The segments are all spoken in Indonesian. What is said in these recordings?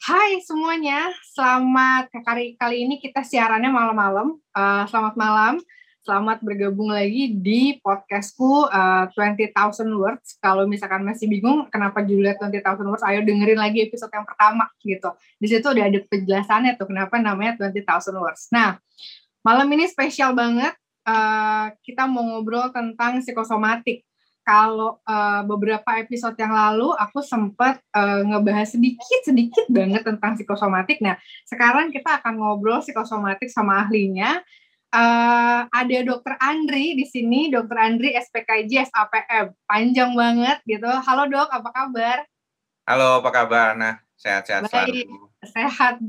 Hai semuanya, selamat kali kali ini kita siarannya malam-malam. Uh, selamat malam, selamat bergabung lagi di podcastku uh, 20,000 Words. Kalau misalkan masih bingung kenapa judulnya 20,000 Words, ayo dengerin lagi episode yang pertama gitu. Di situ udah ada penjelasannya tuh kenapa namanya 20,000 Words. Nah, malam ini spesial banget. Uh, kita mau ngobrol tentang psikosomatik kalau uh, beberapa episode yang lalu aku sempat uh, ngebahas sedikit sedikit banget tentang psikosomatik. Nah, sekarang kita akan ngobrol psikosomatik sama ahlinya. Uh, ada Dokter Andri di sini, Dokter Andri SPKJ SAPM. Panjang banget gitu. Halo Dok, apa kabar? Halo, apa kabar? Nah, sehat-sehat selalu. Sehat.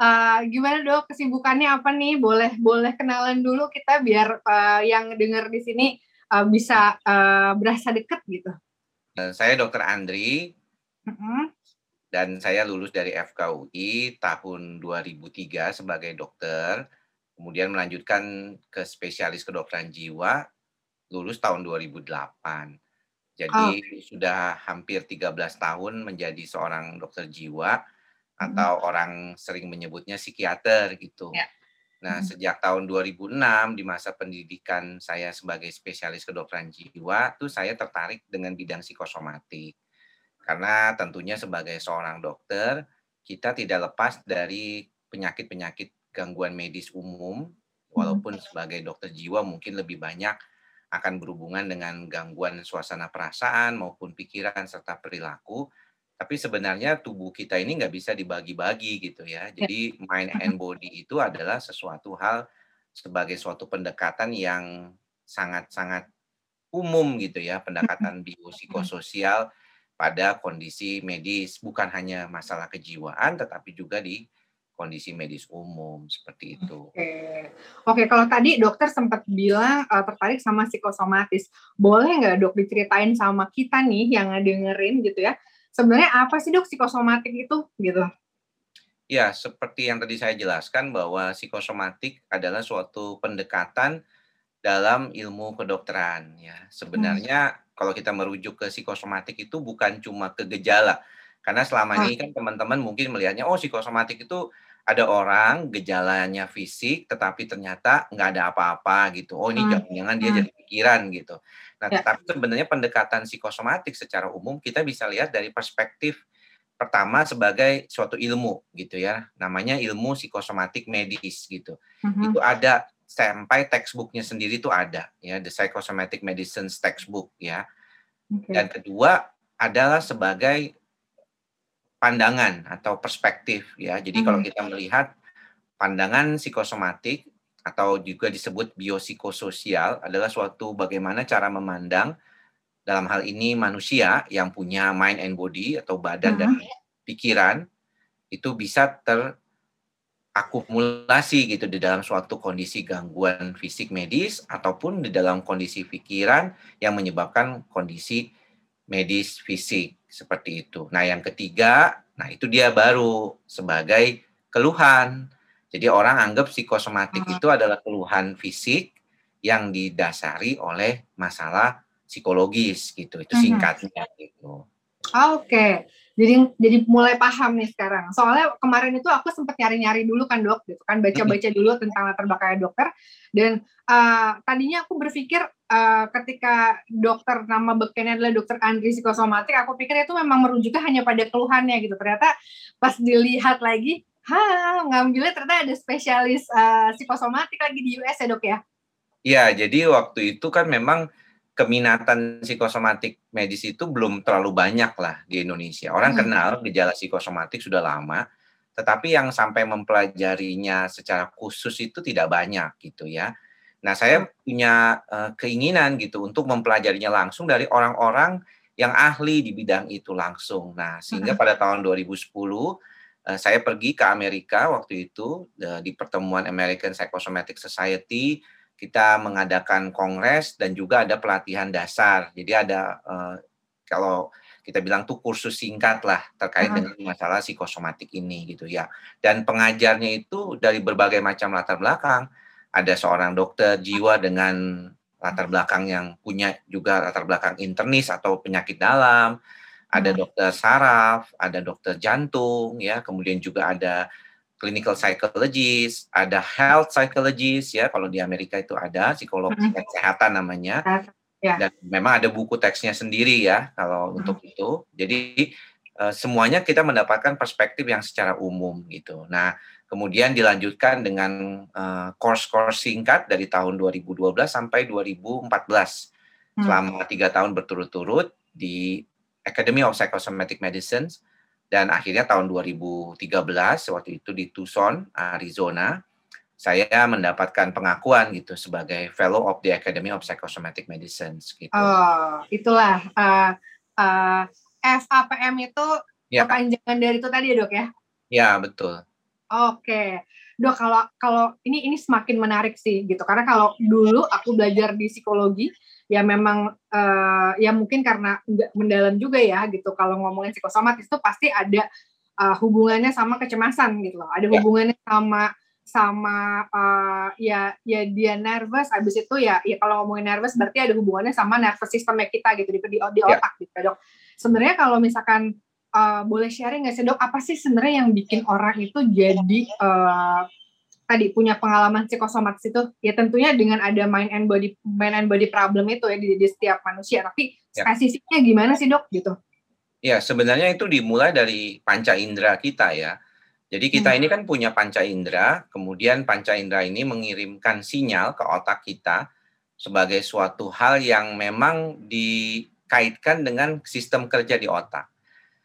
Uh, gimana dok kesibukannya apa nih boleh boleh kenalan dulu kita biar uh, yang dengar di sini uh, bisa uh, berasa dekat gitu? Eh, saya Dokter Andri uh -huh. dan saya lulus dari FKUI tahun 2003 sebagai dokter, kemudian melanjutkan ke spesialis kedokteran jiwa, lulus tahun 2008. Jadi oh. sudah hampir 13 tahun menjadi seorang dokter jiwa atau hmm. orang sering menyebutnya psikiater gitu. Ya. Nah, hmm. sejak tahun 2006 di masa pendidikan saya sebagai spesialis kedokteran jiwa, tuh saya tertarik dengan bidang psikosomatik. Karena tentunya sebagai seorang dokter, kita tidak lepas dari penyakit-penyakit gangguan medis umum, walaupun sebagai dokter jiwa mungkin lebih banyak akan berhubungan dengan gangguan suasana perasaan maupun pikiran serta perilaku tapi sebenarnya tubuh kita ini nggak bisa dibagi-bagi gitu ya. ya. Jadi mind and body itu adalah sesuatu hal sebagai suatu pendekatan yang sangat-sangat umum gitu ya, pendekatan biopsikososial pada kondisi medis, bukan hanya masalah kejiwaan, tetapi juga di kondisi medis umum seperti itu. Oke, oke. Kalau tadi dokter sempat bilang uh, tertarik sama psikosomatis, boleh nggak dok diceritain sama kita nih yang dengerin gitu ya, sebenarnya apa sih dok psikosomatik itu gitu? Ya, seperti yang tadi saya jelaskan bahwa psikosomatik adalah suatu pendekatan dalam ilmu kedokteran ya. Sebenarnya hmm. kalau kita merujuk ke psikosomatik itu bukan cuma ke gejala. Karena selama ah. ini kan teman-teman mungkin melihatnya oh psikosomatik itu ada orang gejalanya fisik tetapi ternyata nggak ada apa-apa gitu. Oh ini hmm. jangan-jangan dia hmm. jadi pikiran gitu. Nah, ya. tetapi sebenarnya pendekatan psikosomatik secara umum kita bisa lihat dari perspektif pertama sebagai suatu ilmu gitu ya. Namanya ilmu psikosomatik medis gitu. Mm-hmm. Itu ada sampai textbooknya sendiri itu ada ya, the psychosomatic medicine textbook ya. Okay. Dan kedua adalah sebagai pandangan atau perspektif ya. Jadi mm-hmm. kalau kita melihat pandangan psikosomatik atau juga disebut biopsikososial adalah suatu bagaimana cara memandang dalam hal ini manusia yang punya mind and body atau badan uh -huh. dan pikiran itu bisa terakumulasi gitu di dalam suatu kondisi gangguan fisik medis ataupun di dalam kondisi pikiran yang menyebabkan kondisi medis fisik seperti itu. Nah, yang ketiga, nah itu dia baru sebagai keluhan jadi orang anggap psikosomatik hmm. itu adalah keluhan fisik yang didasari oleh masalah psikologis gitu. Itu singkatnya hmm. gitu. Oke. Okay. Jadi jadi mulai paham nih sekarang. Soalnya kemarin itu aku sempat nyari-nyari dulu kan dok, gitu kan baca-baca dulu tentang latar belakangnya dokter. Dan uh, tadinya aku berpikir uh, ketika dokter nama bekennya adalah dokter Andri psikosomatik, aku pikir itu memang merujuknya hanya pada keluhannya gitu. Ternyata pas dilihat lagi, ha ngambilnya ternyata ada spesialis uh, psikosomatik lagi di US ya dok ya? Iya, jadi waktu itu kan memang keminatan psikosomatik medis itu belum terlalu banyak lah di Indonesia. Orang hmm. kenal gejala psikosomatik sudah lama, tetapi yang sampai mempelajarinya secara khusus itu tidak banyak gitu ya. Nah, saya punya uh, keinginan gitu untuk mempelajarinya langsung dari orang-orang yang ahli di bidang itu langsung. Nah, sehingga hmm. pada tahun 2010 Eh, saya pergi ke Amerika waktu itu eh, di pertemuan American Psychosomatic Society kita mengadakan kongres dan juga ada pelatihan dasar. Jadi ada uh, kalau kita bilang tuh kursus singkat lah terkait dengan masalah psikosomatik ini gitu ya. Dan pengajarnya itu dari berbagai macam latar belakang. ada seorang dokter jiwa dengan latar belakang yang punya juga latar belakang internis atau penyakit dalam, ada dokter saraf, ada dokter jantung, ya, kemudian juga ada clinical psychologist, ada health psychologist, ya, kalau di Amerika itu ada psikolog hmm. kesehatan namanya, ya. dan memang ada buku teksnya sendiri ya kalau hmm. untuk itu. Jadi eh, semuanya kita mendapatkan perspektif yang secara umum gitu. Nah, kemudian dilanjutkan dengan uh, course-course singkat dari tahun 2012 sampai 2014 hmm. selama tiga tahun berturut-turut di Academy of Psychosomatic Medicine dan akhirnya tahun 2013 waktu itu di Tucson, Arizona, saya mendapatkan pengakuan gitu sebagai Fellow of the Academy of Psychosomatic Medicine. Gitu. Oh, itulah uh, uh, FAPM itu ya. kepanjangan dari itu tadi ya dok ya? Ya betul. Oke, dok kalau kalau ini ini semakin menarik sih gitu karena kalau dulu aku belajar di psikologi ya memang uh, ya mungkin karena nggak mendalam juga ya gitu kalau ngomongin psikosomatis itu pasti ada uh, hubungannya sama kecemasan gitu loh, ada ya. hubungannya sama sama uh, ya ya dia nervous habis itu ya ya kalau ngomongin nervous berarti ada hubungannya sama nervous systemnya kita gitu di di, di ya. otak gitu dok. Sebenarnya kalau misalkan uh, boleh sharing nggak sih dok apa sih sebenarnya yang bikin orang itu jadi uh, tadi punya pengalaman psikosomatis itu ya tentunya dengan ada mind and body mind and body problem itu ya di, di setiap manusia tapi ya. spesifiknya gimana sih dok gitu? Ya sebenarnya itu dimulai dari panca indera kita ya. Jadi kita hmm. ini kan punya panca indera, kemudian panca indera ini mengirimkan sinyal ke otak kita sebagai suatu hal yang memang dikaitkan dengan sistem kerja di otak.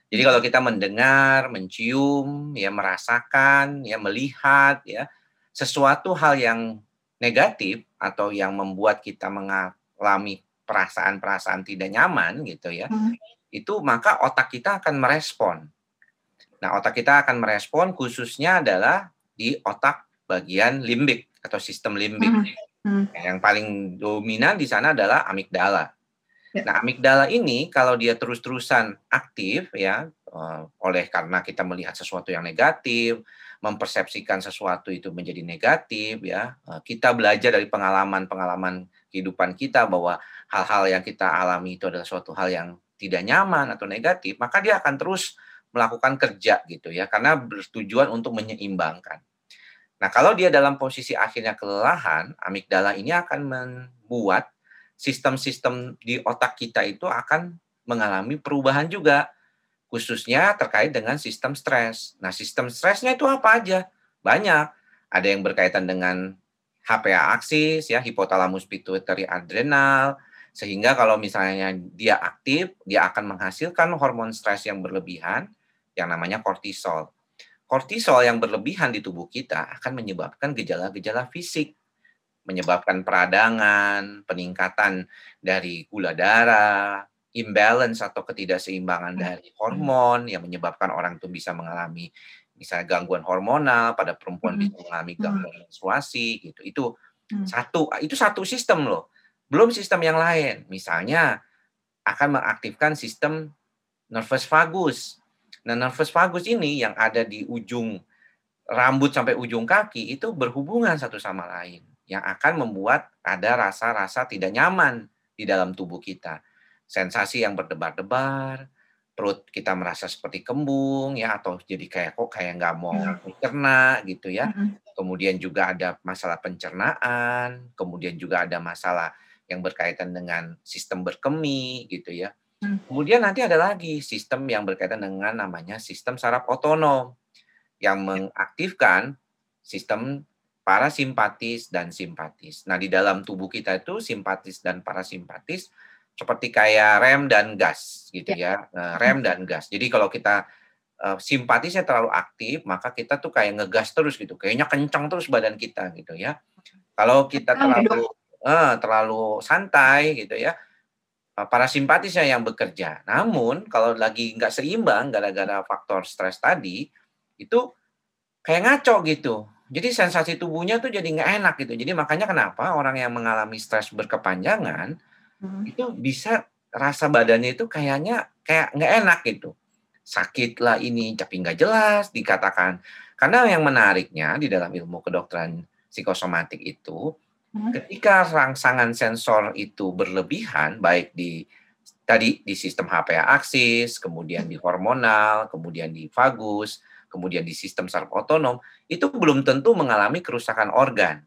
Jadi kalau kita mendengar, mencium, ya merasakan, ya melihat, ya sesuatu hal yang negatif atau yang membuat kita mengalami perasaan-perasaan tidak nyaman gitu ya, hmm. itu maka otak kita akan merespon. Nah, otak kita akan merespon khususnya adalah di otak bagian limbik atau sistem limbik. Hmm. Hmm. Yang paling dominan di sana adalah amigdala. Ya. Nah, amigdala ini kalau dia terus-terusan aktif ya uh, oleh karena kita melihat sesuatu yang negatif, mempersepsikan sesuatu itu menjadi negatif ya. Uh, kita belajar dari pengalaman-pengalaman kehidupan kita bahwa hal-hal yang kita alami itu adalah suatu hal yang tidak nyaman atau negatif, maka dia akan terus melakukan kerja gitu ya karena bertujuan untuk menyeimbangkan. Nah, kalau dia dalam posisi akhirnya kelelahan, amigdala ini akan membuat sistem-sistem di otak kita itu akan mengalami perubahan juga khususnya terkait dengan sistem stres. Nah, sistem stresnya itu apa aja? Banyak. Ada yang berkaitan dengan HPA aksis ya, hipotalamus pituitary adrenal, sehingga kalau misalnya dia aktif, dia akan menghasilkan hormon stres yang berlebihan yang namanya kortisol. Kortisol yang berlebihan di tubuh kita akan menyebabkan gejala-gejala fisik menyebabkan peradangan, peningkatan dari gula darah, imbalance atau ketidakseimbangan hmm. dari hormon yang menyebabkan orang itu bisa mengalami misalnya gangguan hormonal pada perempuan hmm. bisa mengalami hmm. gangguan menstruasi gitu. Itu satu itu satu sistem loh. Belum sistem yang lain. Misalnya akan mengaktifkan sistem nervus vagus. Nah, nervus vagus ini yang ada di ujung rambut sampai ujung kaki itu berhubungan satu sama lain yang akan membuat ada rasa-rasa tidak nyaman di dalam tubuh kita. Sensasi yang berdebar-debar, perut kita merasa seperti kembung ya atau jadi kayak kok kayak nggak mau mencerna gitu ya. Kemudian juga ada masalah pencernaan, kemudian juga ada masalah yang berkaitan dengan sistem berkemih gitu ya. Mm. Kemudian nanti ada lagi sistem yang berkaitan dengan namanya sistem saraf otonom yang ya. mengaktifkan sistem parasimpatis dan simpatis. Nah, di dalam tubuh kita itu simpatis dan parasimpatis seperti kayak rem dan gas gitu ya. ya. Nah, rem dan gas. Jadi kalau kita uh, simpatisnya terlalu aktif, maka kita tuh kayak ngegas terus gitu. Kayaknya kencang terus badan kita gitu ya. Kalau kita terlalu uh, terlalu santai gitu ya, uh, parasimpatisnya yang bekerja. Namun kalau lagi nggak seimbang gara-gara faktor stres tadi, itu kayak ngaco gitu jadi sensasi tubuhnya tuh jadi nggak enak gitu. Jadi makanya kenapa orang yang mengalami stres berkepanjangan hmm. itu bisa rasa badannya itu kayaknya kayak nggak enak gitu. Sakit lah ini tapi nggak jelas dikatakan. Karena yang menariknya di dalam ilmu kedokteran psikosomatik itu hmm. ketika rangsangan sensor itu berlebihan baik di tadi di sistem HPA aksis, kemudian di hormonal, kemudian di vagus, kemudian di sistem saraf otonom, itu belum tentu mengalami kerusakan organ.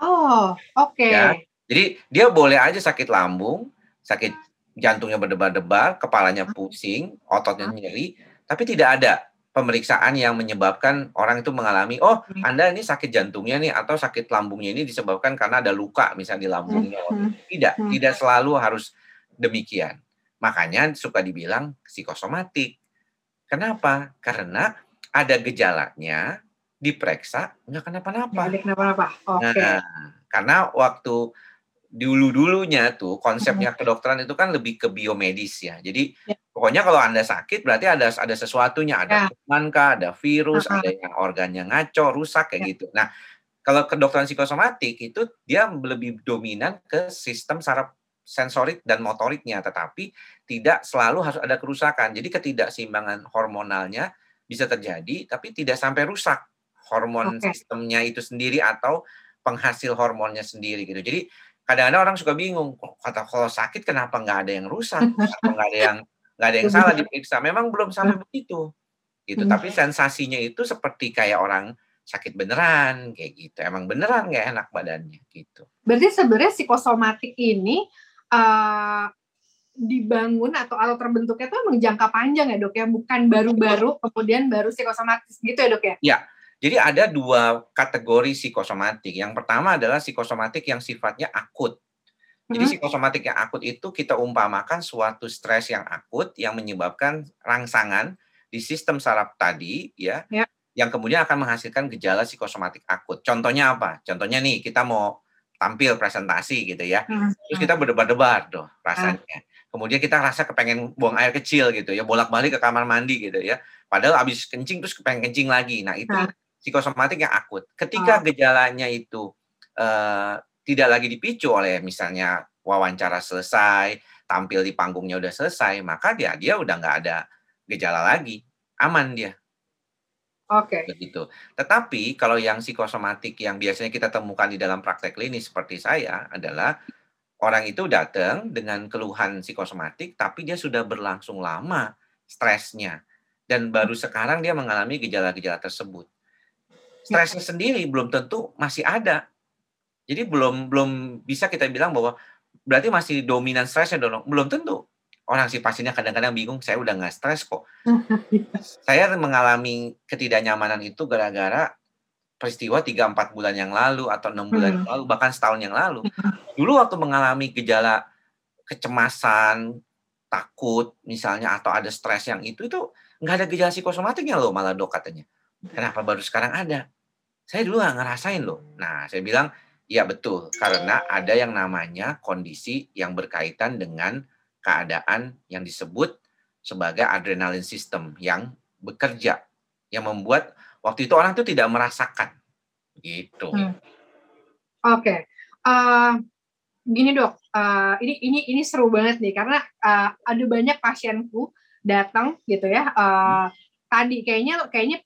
Oh, oke. Okay. Ya, jadi dia boleh aja sakit lambung, sakit jantungnya berdebar-debar, kepalanya pusing, ototnya nyeri, tapi tidak ada pemeriksaan yang menyebabkan orang itu mengalami oh hmm. Anda ini sakit jantungnya nih atau sakit lambungnya ini disebabkan karena ada luka misalnya di lambungnya. Tidak, tidak selalu harus demikian. Makanya suka dibilang psikosomatik. Kenapa? Karena ada gejalanya, diperiksa nggak kenapa-napa. Nggak kenapa-napa. Oke. Okay. Nah, karena waktu dulu-dulunya tuh konsepnya kedokteran itu kan lebih ke biomedis ya. Jadi ya. pokoknya kalau Anda sakit berarti ada ada sesuatunya, ada ya. kuman kah, ada virus, uh -huh. ada yang organnya ngaco, rusak kayak ya. gitu. Nah, kalau kedokteran psikosomatik itu dia lebih dominan ke sistem saraf sensorik dan motoriknya, tetapi tidak selalu harus ada kerusakan. Jadi ketidakseimbangan hormonalnya bisa terjadi, tapi tidak sampai rusak hormon okay. sistemnya itu sendiri atau penghasil hormonnya sendiri gitu. Jadi kadang-kadang orang suka bingung, kata kalau sakit kenapa nggak ada yang rusak, atau nggak ada yang nggak ada yang salah diperiksa. Memang belum sampai begitu, gitu. Hmm. Tapi sensasinya itu seperti kayak orang sakit beneran kayak gitu. Emang beneran nggak enak badannya gitu. Berarti sebenarnya psikosomatik ini uh, dibangun atau atau terbentuknya itu memang jangka panjang ya dok ya, bukan baru-baru kemudian baru psikosomatis gitu ya dok ya? Ya, jadi ada dua kategori psikosomatik. Yang pertama adalah psikosomatik yang sifatnya akut. Jadi hmm. psikosomatik yang akut itu kita umpamakan suatu stres yang akut yang menyebabkan rangsangan di sistem saraf tadi ya, ya. yang kemudian akan menghasilkan gejala psikosomatik akut. Contohnya apa? Contohnya nih kita mau tampil presentasi gitu ya. Hmm. Terus kita berdebar-debar tuh rasanya. Hmm. Kemudian kita rasa kepengen buang air kecil gitu ya, bolak-balik ke kamar mandi gitu ya. Padahal habis kencing terus kepengen kencing lagi. Nah, itu hmm. Psikosomatik yang akut. Ketika hmm. gejalanya itu uh, tidak lagi dipicu oleh misalnya wawancara selesai, tampil di panggungnya udah selesai, maka dia dia udah nggak ada gejala lagi, aman dia. Oke. Okay. Begitu. Tetapi kalau yang psikosomatik yang biasanya kita temukan di dalam praktek klinis seperti saya adalah orang itu datang dengan keluhan psikosomatik tapi dia sudah berlangsung lama stresnya dan baru sekarang dia mengalami gejala-gejala tersebut. Stresnya sendiri belum tentu masih ada. Jadi belum belum bisa kita bilang bahwa berarti masih dominan stresnya dong. Belum tentu orang si pasiennya kadang-kadang bingung, saya udah nggak stres kok. saya mengalami ketidaknyamanan itu gara-gara peristiwa 3-4 bulan yang lalu atau enam bulan hmm. yang lalu bahkan setahun yang lalu. Dulu waktu mengalami gejala kecemasan, takut misalnya atau ada stres yang itu itu nggak ada gejala psikosomatiknya loh malah dok katanya. Kenapa baru sekarang ada? Saya dulu nggak ngerasain loh. Nah saya bilang ya betul karena ada yang namanya kondisi yang berkaitan dengan keadaan yang disebut sebagai adrenalin system yang bekerja yang membuat waktu itu orang itu tidak merasakan gitu. Hmm. Oke, okay. uh, eh, gini dok, uh, ini ini ini seru banget nih karena uh, ada banyak pasienku datang gitu ya. Uh, hmm. Tadi kayaknya kayaknya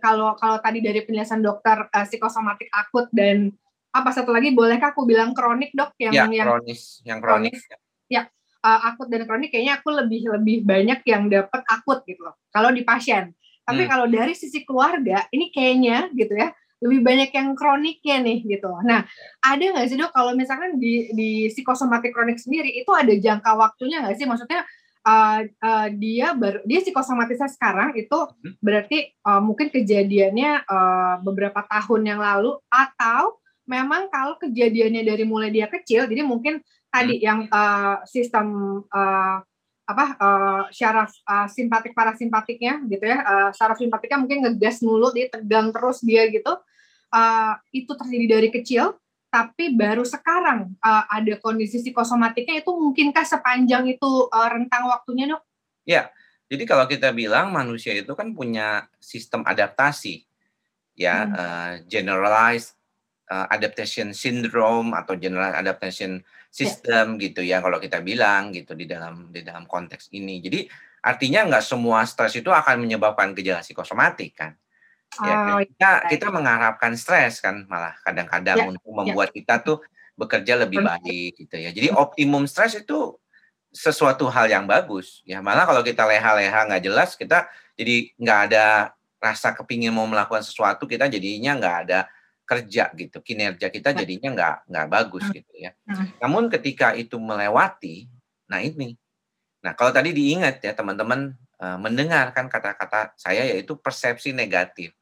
kalau kalau tadi dari penjelasan dokter uh, psikosomatik akut dan apa satu lagi bolehkah aku bilang kronik dok yang ya, yang kronis yang kronis. kronis. Ya, uh, akut dan kronik kayaknya aku lebih lebih banyak yang dapat akut gitu loh kalau di pasien tapi hmm. kalau dari sisi keluarga ini kayaknya gitu ya lebih banyak yang kroniknya nih gitu nah ada nggak sih dok kalau misalkan di di psikosomatik kronik sendiri itu ada jangka waktunya nggak sih maksudnya uh, uh, dia baru dia psikosomatisnya sekarang itu hmm. berarti uh, mungkin kejadiannya uh, beberapa tahun yang lalu atau memang kalau kejadiannya dari mulai dia kecil jadi mungkin tadi hmm. yang uh, sistem uh, apa uh, syaraf uh, simpatik parasimpatiknya gitu ya uh, syaraf simpatiknya mungkin ngegas mulu dia tegang terus dia gitu uh, itu terjadi dari kecil tapi baru sekarang uh, ada kondisi psikosomatiknya itu mungkinkah sepanjang itu uh, rentang waktunya dok? Ya, jadi kalau kita bilang manusia itu kan punya sistem adaptasi ya hmm. uh, generalized uh, adaptation syndrome atau general adaptation system ya. gitu ya kalau kita bilang gitu di dalam di dalam konteks ini. Jadi artinya nggak semua stres itu akan menyebabkan gejala psikosomatik kan. Ya, kan? oh, kita iya. kita mengharapkan stres kan malah kadang-kadang ya, untuk ya. membuat ya. kita tuh bekerja lebih baik gitu ya. Jadi optimum stres itu sesuatu hal yang bagus ya. Malah kalau kita leha-leha nggak jelas kita jadi nggak ada rasa kepingin mau melakukan sesuatu kita jadinya nggak ada kerja gitu kinerja kita jadinya nggak nggak bagus nah. gitu ya. Nah. Namun ketika itu melewati, nah ini, nah kalau tadi diingat ya teman-teman uh, mendengarkan kata-kata saya yaitu persepsi negatif.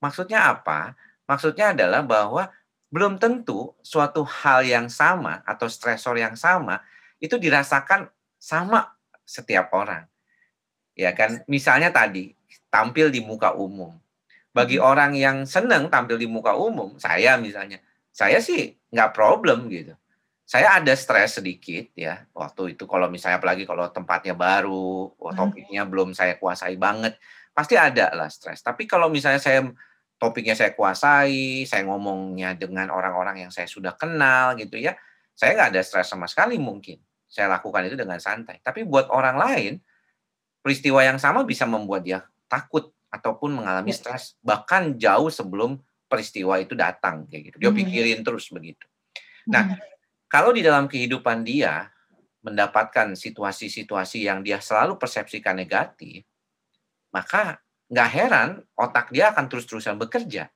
Maksudnya apa? Maksudnya adalah bahwa belum tentu suatu hal yang sama atau stresor yang sama itu dirasakan sama setiap orang. Ya kan? Misalnya tadi tampil di muka umum. Bagi hmm. orang yang senang tampil di muka umum, saya misalnya, saya sih nggak problem gitu. Saya ada stres sedikit ya waktu itu kalau misalnya apalagi kalau tempatnya baru, oh, hmm. topiknya belum saya kuasai banget, pasti ada lah stres. Tapi kalau misalnya saya topiknya saya kuasai, saya ngomongnya dengan orang-orang yang saya sudah kenal gitu ya, saya nggak ada stres sama sekali mungkin. Saya lakukan itu dengan santai. Tapi buat orang lain, peristiwa yang sama bisa membuat dia takut ataupun mengalami ya. stres bahkan jauh sebelum peristiwa itu datang kayak gitu. Dia hmm. pikirin terus begitu. Nah, hmm. Kalau di dalam kehidupan dia mendapatkan situasi-situasi yang dia selalu persepsikan negatif, maka nggak heran otak dia akan terus-terusan bekerja.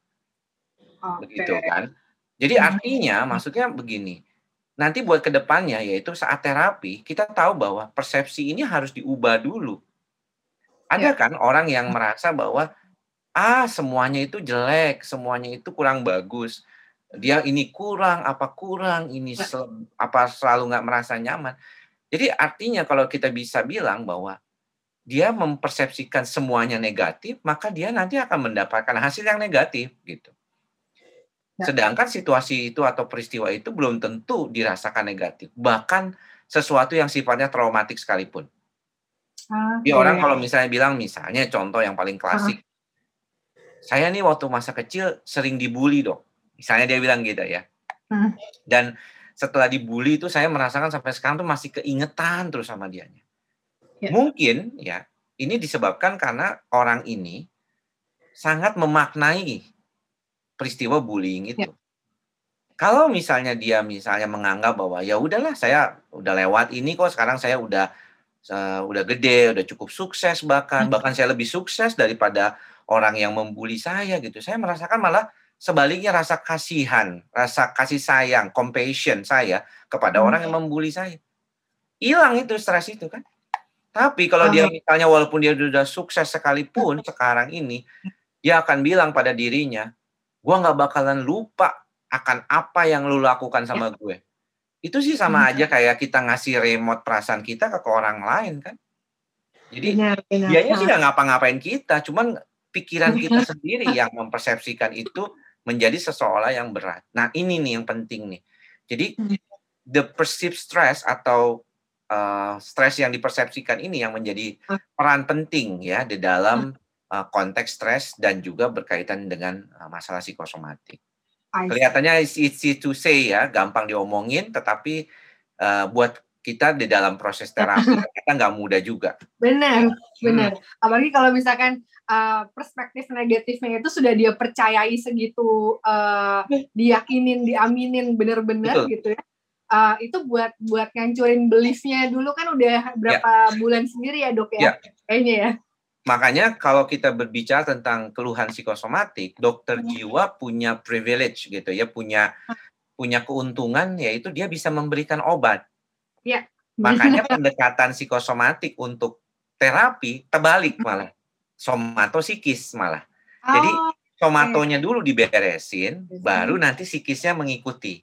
Okay. Begitu kan? Jadi hmm. artinya maksudnya begini. Nanti buat ke depannya yaitu saat terapi kita tahu bahwa persepsi ini harus diubah dulu ada ya. kan orang yang merasa bahwa ah semuanya itu jelek, semuanya itu kurang bagus. Dia ini kurang, apa kurang, ini ya. sel, apa selalu nggak merasa nyaman. Jadi artinya kalau kita bisa bilang bahwa dia mempersepsikan semuanya negatif, maka dia nanti akan mendapatkan hasil yang negatif gitu. Ya. Sedangkan situasi itu atau peristiwa itu belum tentu dirasakan negatif, bahkan sesuatu yang sifatnya traumatik sekalipun. Okay. Dia orang kalau misalnya bilang misalnya contoh yang paling klasik. Uh. Saya nih waktu masa kecil sering dibully dong. Misalnya dia bilang gitu ya. Uh. Dan setelah dibully itu saya merasakan sampai sekarang tuh masih keingetan terus sama dia. Yeah. Mungkin ya ini disebabkan karena orang ini sangat memaknai peristiwa bullying itu. Yeah. Kalau misalnya dia misalnya menganggap bahwa ya udahlah saya udah lewat ini kok sekarang saya udah uh, udah gede, udah cukup sukses bahkan, hmm. bahkan saya lebih sukses daripada orang yang membuli saya gitu. Saya merasakan malah sebaliknya rasa kasihan, rasa kasih sayang, compassion saya kepada hmm. orang yang membuli saya. Hilang itu stres itu kan. Tapi kalau dia misalnya walaupun dia sudah sukses sekalipun sekarang ini, dia akan bilang pada dirinya, gua nggak bakalan lupa akan apa yang lu lakukan sama ya. gue. Itu sih sama hmm. aja kayak kita ngasih remote perasaan kita ke, orang lain kan. Jadi benar, benar. dianya sih nggak ngapa-ngapain kita, cuman pikiran kita sendiri yang mempersepsikan itu menjadi seseolah yang berat. Nah ini nih yang penting nih. Jadi hmm. the perceived stress atau uh, stres yang dipersepsikan ini yang menjadi peran penting ya di dalam uh, konteks stres dan juga berkaitan dengan uh, masalah psikosomatik. Kelihatannya it's easy to say ya, gampang diomongin, tetapi uh, buat kita di dalam proses terapi kita nggak mudah juga. Benar, benar. Hmm. Apalagi kalau misalkan uh, perspektif negatifnya itu sudah dia percayai segitu, uh, diyakinin, diaminin benar-benar gitu ya. Uh, itu buat buat ngancurin beliefnya dulu kan udah berapa ya. bulan sendiri ya dok ya, ya. kayaknya ya. Makanya kalau kita berbicara tentang keluhan psikosomatik, dokter hmm. jiwa punya privilege gitu ya, punya punya keuntungan yaitu dia bisa memberikan obat. Ya. Makanya pendekatan psikosomatik untuk terapi terbalik malah, somatosikis malah. Oh, Jadi somatonya dulu diberesin, baru nanti psikisnya mengikuti.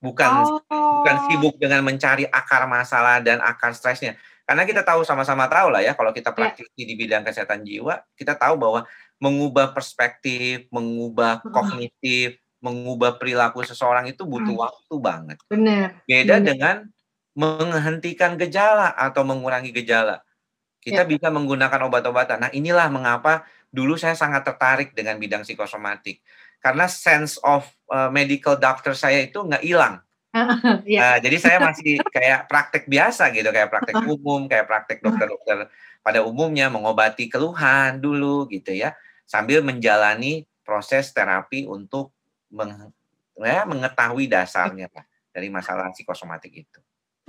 Bukan oh. bukan sibuk dengan mencari akar masalah dan akar stresnya karena kita tahu sama-sama tahu lah ya kalau kita ya. praktisi di bidang kesehatan jiwa, kita tahu bahwa mengubah perspektif, mengubah kognitif, mengubah perilaku seseorang itu butuh hmm. waktu banget. Benar. Beda Benar. dengan menghentikan gejala atau mengurangi gejala. Kita ya. bisa menggunakan obat-obatan. Nah, inilah mengapa dulu saya sangat tertarik dengan bidang psikosomatik. Karena sense of uh, medical doctor saya itu nggak hilang uh, jadi saya masih kayak praktek biasa gitu, kayak praktek umum, kayak praktek dokter-dokter pada umumnya mengobati keluhan dulu gitu ya. sambil menjalani proses terapi untuk meng, ya, mengetahui dasarnya Pak, dari masalah psikosomatik itu.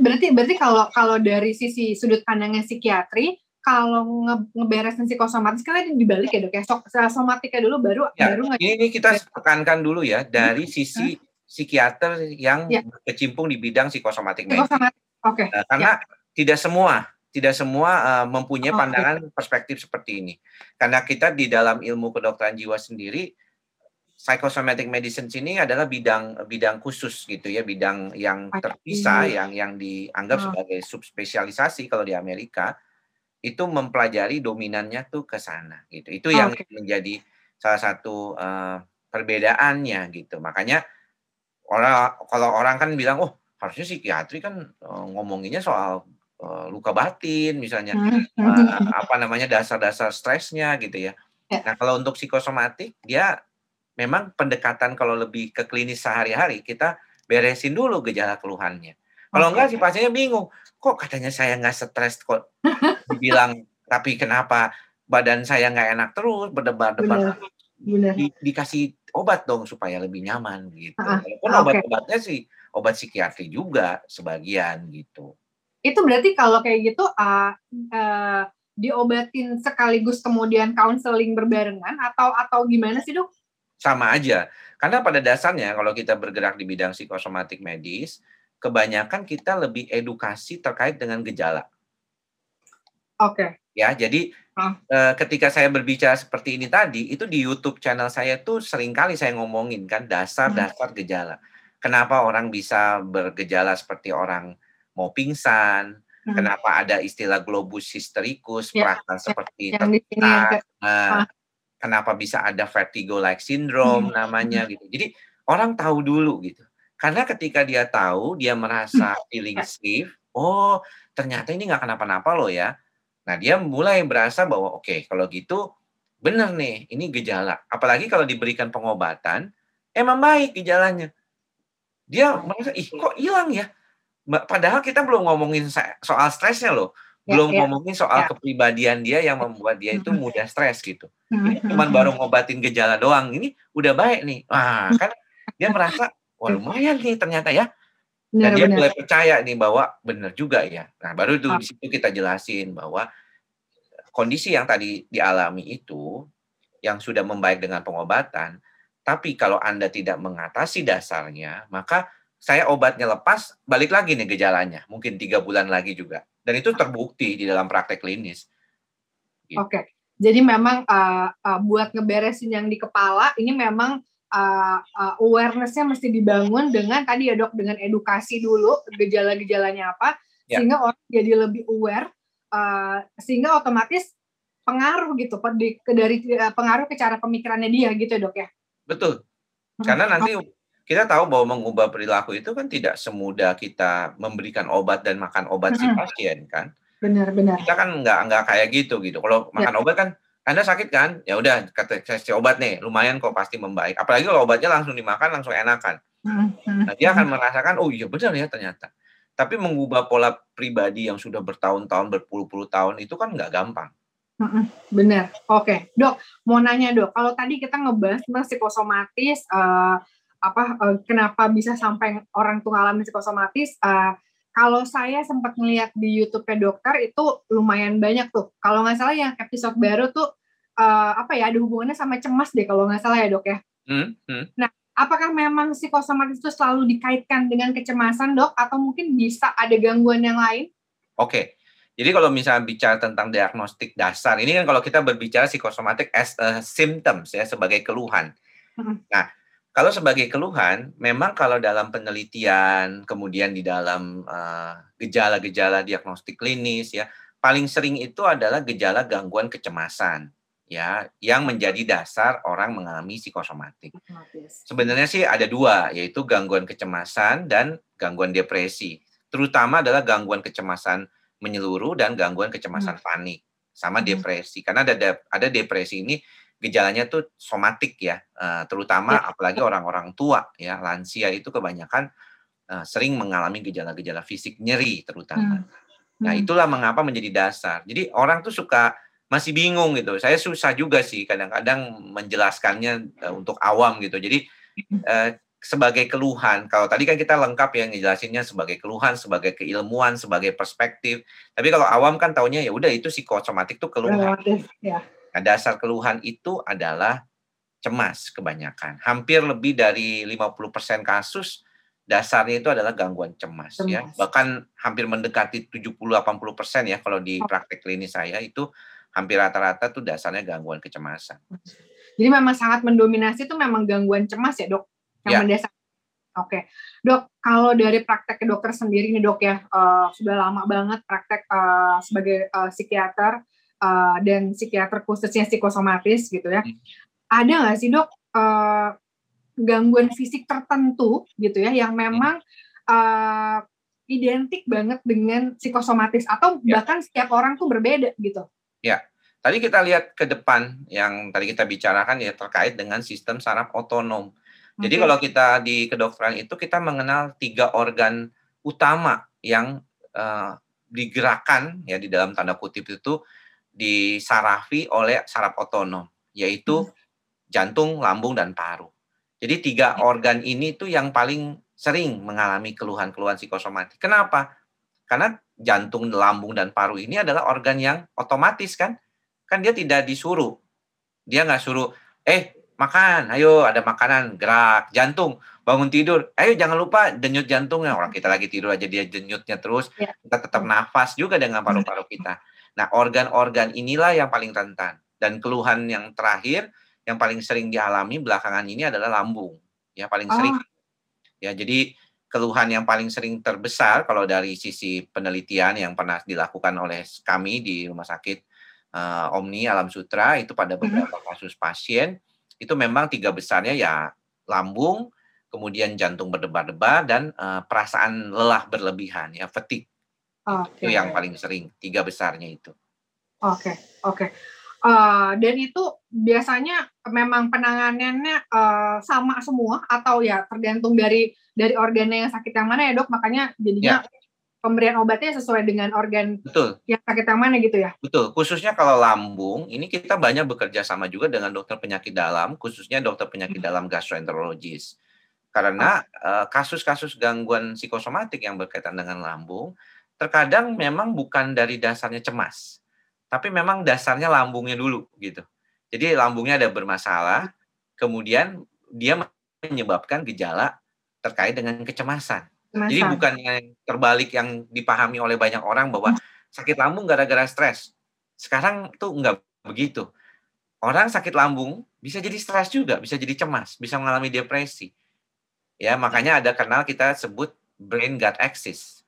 Berarti berarti kalau kalau dari sisi sudut pandangnya psikiatri, kalau nge ngeberesin psikosomatis kan dibalik ya dok ya, somatiknya dulu baru ya, baru ini, ini kita tekankan dulu ya dari sisi psikiater yang ya. berkecimpung di bidang psikosomatik medis. Oke. Okay. Uh, karena ya. tidak semua tidak semua uh, mempunyai pandangan okay. perspektif seperti ini. Karena kita di dalam ilmu kedokteran jiwa sendiri psychosomatic medicine ini adalah bidang bidang khusus gitu ya, bidang yang terpisah yang yang dianggap oh. sebagai subspesialisasi kalau di Amerika itu mempelajari dominannya tuh ke sana gitu. Itu yang okay. menjadi salah satu uh, perbedaannya gitu. Makanya orang kalau orang kan bilang oh harusnya psikiatri kan uh, ngomonginnya soal uh, luka batin misalnya uh, apa namanya dasar-dasar stresnya gitu ya. ya. Nah, kalau untuk psikosomatik dia memang pendekatan kalau lebih ke klinis sehari-hari kita beresin dulu gejala keluhannya. Kalau enggak sih pasiennya bingung, kok katanya saya nggak stres kok dibilang tapi kenapa badan saya nggak enak terus berdebar-debar Di, dikasih obat dong supaya lebih nyaman gitu. Walaupun okay. obat-obatnya sih obat psikiatri juga sebagian gitu. Itu berarti kalau kayak gitu uh, uh, diobatin sekaligus kemudian counseling berbarengan atau atau gimana sih dok? Sama aja. Karena pada dasarnya kalau kita bergerak di bidang psikosomatik medis, kebanyakan kita lebih edukasi terkait dengan gejala. Oke. Okay. Ya, jadi huh? eh, ketika saya berbicara seperti ini tadi, itu di YouTube channel saya tuh sering kali saya ngomongin kan dasar-dasar hmm. gejala. Kenapa orang bisa bergejala seperti orang mau pingsan, hmm. kenapa ada istilah globus hystericus, ya, perasaan ya, seperti tertekan, nah, kenapa bisa ada vertigo like syndrome hmm. namanya gitu. Jadi orang tahu dulu gitu. Karena ketika dia tahu, dia merasa hmm. feeling safe, oh ternyata ini nggak kenapa-napa loh ya. Nah dia mulai berasa bahwa oke okay, kalau gitu benar nih ini gejala. Apalagi kalau diberikan pengobatan, emang baik gejalanya. Dia merasa ih kok hilang ya. Padahal kita belum ngomongin soal stresnya loh belum ya, ngomongin soal ya. kepribadian dia yang membuat dia itu mudah stres gitu. Ini cuma baru ngobatin gejala doang, ini udah baik nih. Wah, kan dia merasa wah lumayan nih ternyata ya. Dan benar, dia benar. mulai percaya nih bahwa benar juga ya. Nah, baru itu di situ kita jelasin bahwa kondisi yang tadi dialami itu yang sudah membaik dengan pengobatan, tapi kalau Anda tidak mengatasi dasarnya, maka saya obatnya lepas, balik lagi nih gejalanya. Mungkin tiga bulan lagi juga. Dan itu terbukti di dalam praktek klinis. Gitu. Oke, okay. jadi memang uh, uh, buat ngeberesin yang di kepala, ini memang uh, uh, awareness-nya mesti dibangun dengan tadi ya dok, dengan edukasi dulu gejala-gejalanya apa, ya. sehingga orang jadi lebih aware, uh, sehingga otomatis pengaruh gitu dari pengaruh ke cara pemikirannya dia gitu dok ya. Betul. Hmm. Karena nanti okay kita tahu bahwa mengubah perilaku itu kan tidak semudah kita memberikan obat dan makan obat si pasien kan. Benar, benar. Kita kan nggak nggak kayak gitu gitu. Kalau ya. makan obat kan anda sakit kan, ya udah kasih obat nih, lumayan kok pasti membaik. Apalagi kalau obatnya langsung dimakan langsung enakan. Nah, dia akan merasakan, oh iya benar ya ternyata. Tapi mengubah pola pribadi yang sudah bertahun-tahun, berpuluh-puluh tahun itu kan nggak gampang. Benar. Oke, dok. Mau nanya dok, kalau tadi kita ngebahas tentang psikosomatis, uh, apa uh, kenapa bisa sampai orang tuh ngalamin psikosomatis uh, kalau saya sempat ngeliat di YouTube-nya dokter itu lumayan banyak tuh. Kalau nggak salah yang episode baru tuh uh, apa ya ada hubungannya sama cemas deh kalau nggak salah ya dok ya. Hmm, hmm. Nah, apakah memang psikosomatis itu selalu dikaitkan dengan kecemasan dok atau mungkin bisa ada gangguan yang lain? Oke. Jadi kalau misalnya bicara tentang diagnostik dasar, ini kan kalau kita berbicara psikosomatik as a symptoms ya sebagai keluhan. Hmm. Nah, kalau sebagai keluhan, memang kalau dalam penelitian, kemudian di dalam uh, gejala-gejala diagnostik klinis ya, paling sering itu adalah gejala gangguan kecemasan ya, yang menjadi dasar orang mengalami psikosomatik. Sebenarnya sih ada dua, yaitu gangguan kecemasan dan gangguan depresi. Terutama adalah gangguan kecemasan menyeluruh dan gangguan kecemasan hmm. panik sama hmm. depresi. Karena ada ada depresi ini gejalanya tuh somatik ya, uh, terutama ya. apalagi orang-orang tua ya, lansia itu kebanyakan uh, sering mengalami gejala-gejala fisik nyeri terutama. Hmm. Nah, hmm. itulah mengapa menjadi dasar. Jadi orang tuh suka masih bingung gitu. Saya susah juga sih kadang-kadang menjelaskannya uh, untuk awam gitu. Jadi uh, sebagai keluhan, kalau tadi kan kita lengkap ya ngejelasinnya sebagai keluhan, sebagai keilmuan, sebagai perspektif. Tapi kalau awam kan taunya ya udah itu psikosomatik tuh keluhan. Ya. Nah, dasar keluhan itu adalah cemas kebanyakan. Hampir lebih dari 50% kasus dasarnya itu adalah gangguan cemas, ya. cemas. ya. Bahkan hampir mendekati 70-80% ya kalau di oh. praktek klinis saya itu hampir rata-rata tuh dasarnya gangguan kecemasan. Jadi memang sangat mendominasi itu memang gangguan cemas ya dok, yang ya. mendasar. Oke, dok. Kalau dari praktek dokter sendiri nih dok ya, uh, sudah lama banget praktek uh, sebagai uh, psikiater uh, dan psikiater khususnya psikosomatis gitu ya. Hmm. Ada nggak sih dok uh, gangguan fisik tertentu gitu ya yang hmm. memang uh, identik banget dengan psikosomatis atau ya. bahkan setiap orang tuh berbeda gitu? Ya, tadi kita lihat ke depan yang tadi kita bicarakan ya terkait dengan sistem saraf otonom. Jadi kalau kita di kedokteran itu kita mengenal tiga organ utama yang uh, digerakkan ya di dalam tanda kutip itu disarafi oleh saraf otonom, yaitu hmm. jantung, lambung, dan paru. Jadi tiga organ ini tuh yang paling sering mengalami keluhan-keluhan psikosomatik. Kenapa? Karena jantung, lambung, dan paru ini adalah organ yang otomatis kan. Kan dia tidak disuruh. Dia nggak suruh, eh makan, ayo ada makanan, gerak, jantung, bangun tidur, ayo jangan lupa denyut jantungnya. Orang kita lagi tidur aja dia denyutnya terus, ya. kita tetap nafas juga dengan paru-paru kita. Nah organ-organ inilah yang paling rentan. Dan keluhan yang terakhir, yang paling sering dialami belakangan ini adalah lambung. Ya paling oh. sering. Ya jadi keluhan yang paling sering terbesar kalau dari sisi penelitian yang pernah dilakukan oleh kami di Rumah Sakit uh, Omni Alam Sutra itu pada mm-hmm. beberapa kasus pasien itu memang tiga besarnya ya lambung, kemudian jantung berdebar-debar dan uh, perasaan lelah berlebihan ya fatigue. Okay. Itu yang paling sering tiga besarnya itu. Oke, okay, oke. Okay. Uh, dan itu biasanya memang penanganannya uh, sama semua atau ya tergantung dari dari organnya yang sakit yang mana ya dok makanya jadinya ya. pemberian obatnya sesuai dengan organ betul yang sakit yang mana gitu ya betul khususnya kalau lambung ini kita banyak bekerja sama juga dengan dokter penyakit dalam khususnya dokter penyakit hmm. dalam gastroenterologis karena oh. kasus-kasus uh, gangguan psikosomatik yang berkaitan dengan lambung terkadang memang bukan dari dasarnya cemas tapi memang dasarnya lambungnya dulu gitu. Jadi lambungnya ada bermasalah, kemudian dia menyebabkan gejala terkait dengan kecemasan. Kecemasan. Jadi bukan yang terbalik yang dipahami oleh banyak orang bahwa sakit lambung gara-gara stres. Sekarang tuh enggak begitu. Orang sakit lambung bisa jadi stres juga, bisa jadi cemas, bisa mengalami depresi. Ya, makanya ada kenal kita sebut brain gut axis.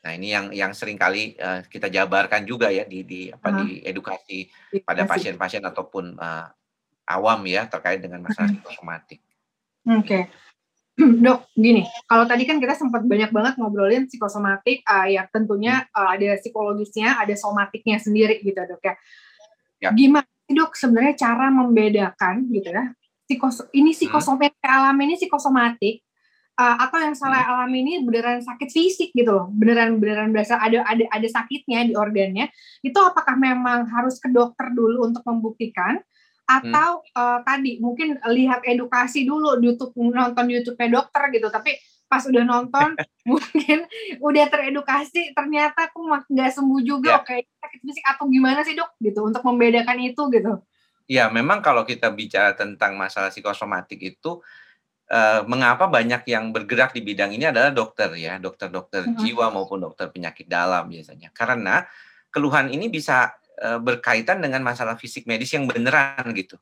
Nah, ini yang yang sering kali uh, kita jabarkan juga ya di di apa uh di edukasi pada pasien-pasien ataupun uh, awam ya terkait dengan masalah psikosomatik. Oke. Okay. Dok, gini, kalau tadi kan kita sempat banyak banget ngobrolin psikosomatik, uh, ya tentunya uh, ada psikologisnya, ada somatiknya sendiri gitu, Dok ya. ya. Gimana Dok, sebenarnya cara membedakan gitu ya? Psikos ini psikosomatik hmm. alami ini psikosomatik uh, atau yang salah hmm. alami ini beneran sakit fisik gitu loh. Beneran beneran berasa ada ada ada sakitnya di organnya. Itu apakah memang harus ke dokter dulu untuk membuktikan? Atau hmm. uh, tadi mungkin lihat edukasi dulu di YouTube nonton YouTube dokter gitu. Tapi pas udah nonton mungkin udah teredukasi ternyata aku nggak sembuh juga yeah. kayak sakit fisik. Atau gimana sih dok? Gitu untuk membedakan itu gitu. Ya, memang kalau kita bicara tentang masalah psikosomatik itu uh, mengapa banyak yang bergerak di bidang ini adalah dokter ya, dokter-dokter uh-huh. jiwa maupun dokter penyakit dalam biasanya. Karena keluhan ini bisa uh, berkaitan dengan masalah fisik medis yang beneran gitu.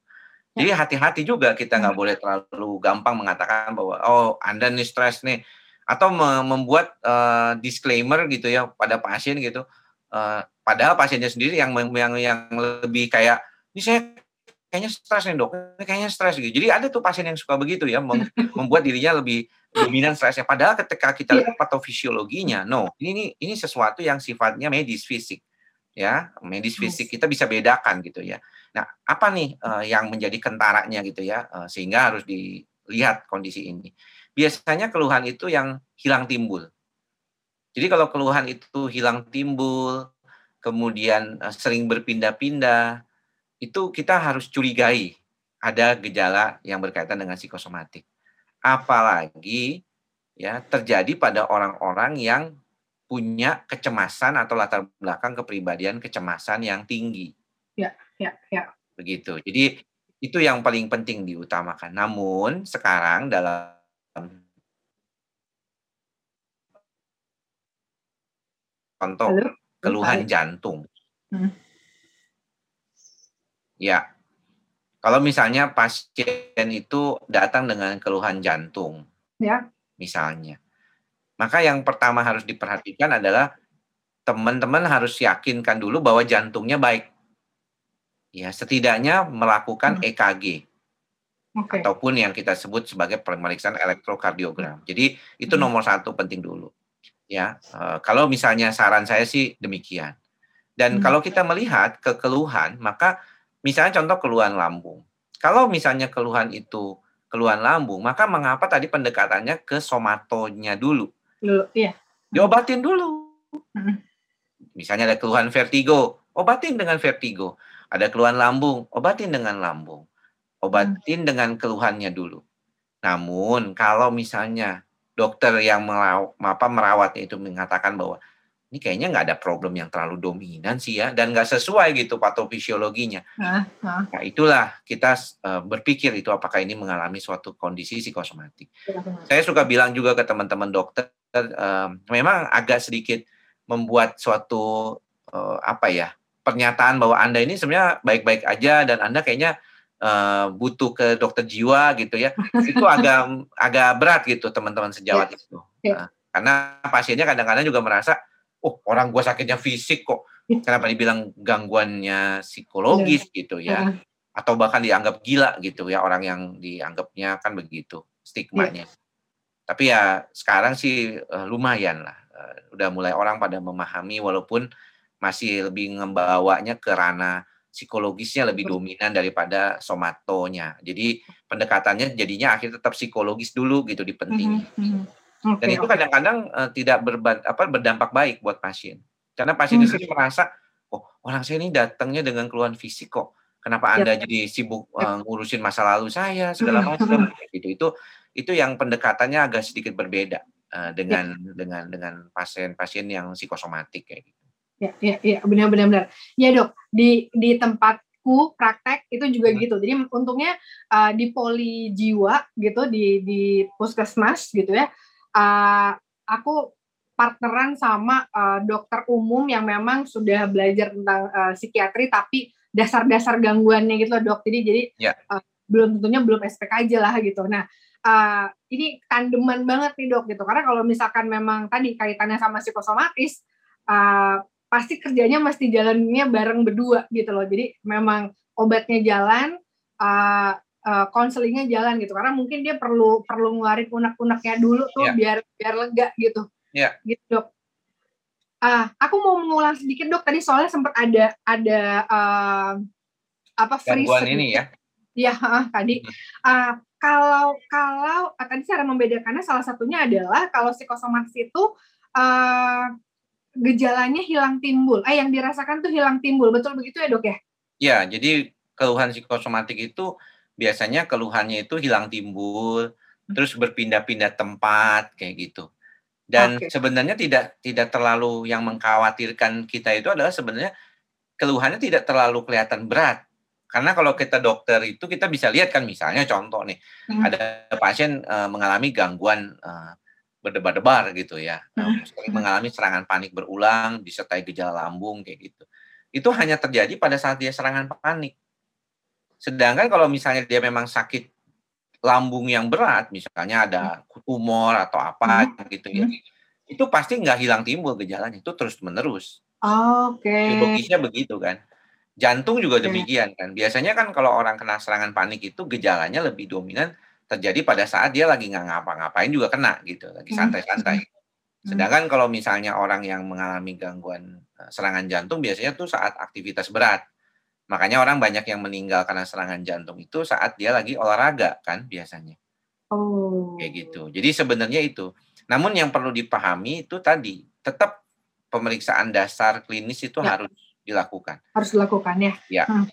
Ya. Jadi hati-hati juga kita nggak boleh terlalu gampang mengatakan bahwa oh Anda nih stres nih atau membuat uh, disclaimer gitu ya pada pasien gitu. Uh, padahal pasiennya sendiri yang yang yang lebih kayak ini saya kayaknya stres nih dok, kayaknya stres gitu. Jadi ada tuh pasien yang suka begitu ya, mem membuat dirinya lebih dominan stresnya. Padahal ketika kita iya. lihat patofisiologinya, no, ini ini sesuatu yang sifatnya medis fisik, ya, medis fisik kita bisa bedakan gitu ya. Nah, apa nih uh, yang menjadi kentaranya gitu ya, uh, sehingga harus dilihat kondisi ini. Biasanya keluhan itu yang hilang timbul. Jadi kalau keluhan itu hilang timbul, kemudian uh, sering berpindah-pindah, itu kita harus curigai ada gejala yang berkaitan dengan psikosomatik. Apalagi ya terjadi pada orang-orang yang punya kecemasan atau latar belakang kepribadian kecemasan yang tinggi. Ya, ya, ya. Begitu. Jadi itu yang paling penting diutamakan. Namun sekarang dalam contoh Halo? keluhan Halo. jantung. Hmm. Ya, kalau misalnya pasien itu datang dengan keluhan jantung, ya. misalnya, maka yang pertama harus diperhatikan adalah teman-teman harus yakinkan dulu bahwa jantungnya baik. Ya, setidaknya melakukan hmm. EKG. Okay. Ataupun yang kita sebut sebagai pemeriksaan elektrokardiogram. Jadi itu hmm. nomor satu penting dulu. Ya, uh, kalau misalnya saran saya sih demikian. Dan hmm. kalau kita melihat kekeluhan, maka misalnya contoh keluhan lambung. Kalau misalnya keluhan itu keluhan lambung, maka mengapa tadi pendekatannya ke somatonya dulu? Dulu, iya. Diobatin dulu. Hmm. Misalnya ada keluhan vertigo, obatin dengan vertigo. Ada keluhan lambung, obatin dengan lambung. Obatin hmm. dengan keluhannya dulu. Namun kalau misalnya dokter yang merawat, apa, merawatnya itu mengatakan bahwa ini kayaknya nggak ada problem yang terlalu dominan sih ya dan nggak sesuai gitu patofisiologinya. Nah, nah. nah itulah kita uh, berpikir itu apakah ini mengalami suatu kondisi psikosomatik. Ya, Saya suka bilang juga ke teman-teman dokter, uh, memang agak sedikit membuat suatu uh, apa ya pernyataan bahwa Anda ini sebenarnya baik-baik aja dan Anda kayaknya uh, butuh ke dokter jiwa gitu ya. Itu agak agak berat gitu teman-teman sejawat yeah. itu. Nah, karena pasiennya kadang-kadang juga merasa, oh orang gue sakitnya fisik kok. Kenapa dibilang gangguannya psikologis yeah. gitu ya. Yeah. Atau bahkan dianggap gila gitu ya orang yang dianggapnya kan begitu stigmanya. Yeah. Tapi ya sekarang sih uh, lumayan lah. Uh, udah mulai orang pada memahami walaupun masih lebih membawanya ke ranah psikologisnya lebih dominan daripada somatonya. Jadi pendekatannya jadinya akhirnya tetap psikologis dulu gitu dipentingin. Mm -hmm. Okay, Dan itu kadang-kadang uh, tidak berba, apa, berdampak baik buat pasien. Karena pasien mm -hmm. itu merasa, oh orang saya ini datangnya dengan keluhan fisik kok. Kenapa Anda yep. jadi sibuk uh, ngurusin masa lalu saya segala macam gitu. Itu itu yang pendekatannya agak sedikit berbeda uh, dengan yep. dengan dengan pasien-pasien yang psikosomatik kayak gitu. Ya, ya, ya, benar-benar benar. Ya dok, di di tempatku praktek itu juga hmm. gitu. Jadi untungnya uh, di poli jiwa gitu di di puskesmas gitu ya. Uh, aku partneran sama uh, dokter umum yang memang sudah belajar tentang uh, psikiatri tapi dasar-dasar gangguannya gitu loh dok. Jadi jadi yeah. Ya. uh, belum tentunya belum SPK aja lah gitu. Nah uh, ini tandeman banget nih dok gitu karena kalau misalkan memang tadi kaitannya sama psikosomatis uh, pasti kerjanya mesti jalannya bareng berdua gitu loh. Jadi memang obatnya jalan, konselingnya uh, jalan gitu. Karena mungkin dia perlu perlu ngeluarin unek-uneknya dulu tuh yeah. biar biar lega gitu. Yeah. Gitu dok. Uh, aku mau mengulang sedikit dok. Tadi soalnya sempat ada ada uh, apa freeze ini ya? Iya uh, tadi. Uh, kalau kalau uh, tadi cara membedakannya salah satunya adalah kalau psikosomatis itu uh, gejalanya hilang timbul. Eh yang dirasakan tuh hilang timbul. Betul begitu ya, Dok ya? Ya, jadi keluhan psikosomatik itu biasanya keluhannya itu hilang timbul, hmm. terus berpindah-pindah tempat kayak gitu. Dan okay. sebenarnya tidak tidak terlalu yang mengkhawatirkan kita itu adalah sebenarnya keluhannya tidak terlalu kelihatan berat. Karena kalau kita dokter itu kita bisa lihat kan misalnya contoh nih, hmm. ada pasien uh, mengalami gangguan uh, berdebar-debar gitu ya, hmm. sering mengalami serangan panik berulang disertai gejala lambung kayak gitu. Itu hanya terjadi pada saat dia serangan panik. Sedangkan kalau misalnya dia memang sakit lambung yang berat, misalnya ada tumor atau apa hmm. gitu ya, hmm. itu pasti nggak hilang timbul gejalanya, itu terus menerus. Oke. Okay. Logisnya begitu kan. Jantung juga demikian kan. Biasanya kan kalau orang kena serangan panik itu gejalanya lebih dominan terjadi pada saat dia lagi nggak ngapa-ngapain juga kena gitu, lagi hmm. santai-santai. Hmm. Sedangkan kalau misalnya orang yang mengalami gangguan eh, serangan jantung biasanya tuh saat aktivitas berat. Makanya orang banyak yang meninggal karena serangan jantung itu saat dia lagi olahraga kan biasanya. Oh. Kayak gitu. Jadi sebenarnya itu. Namun yang perlu dipahami itu tadi tetap pemeriksaan dasar klinis itu ya. harus dilakukan. Harus dilakukan ya. Ya. Hmm.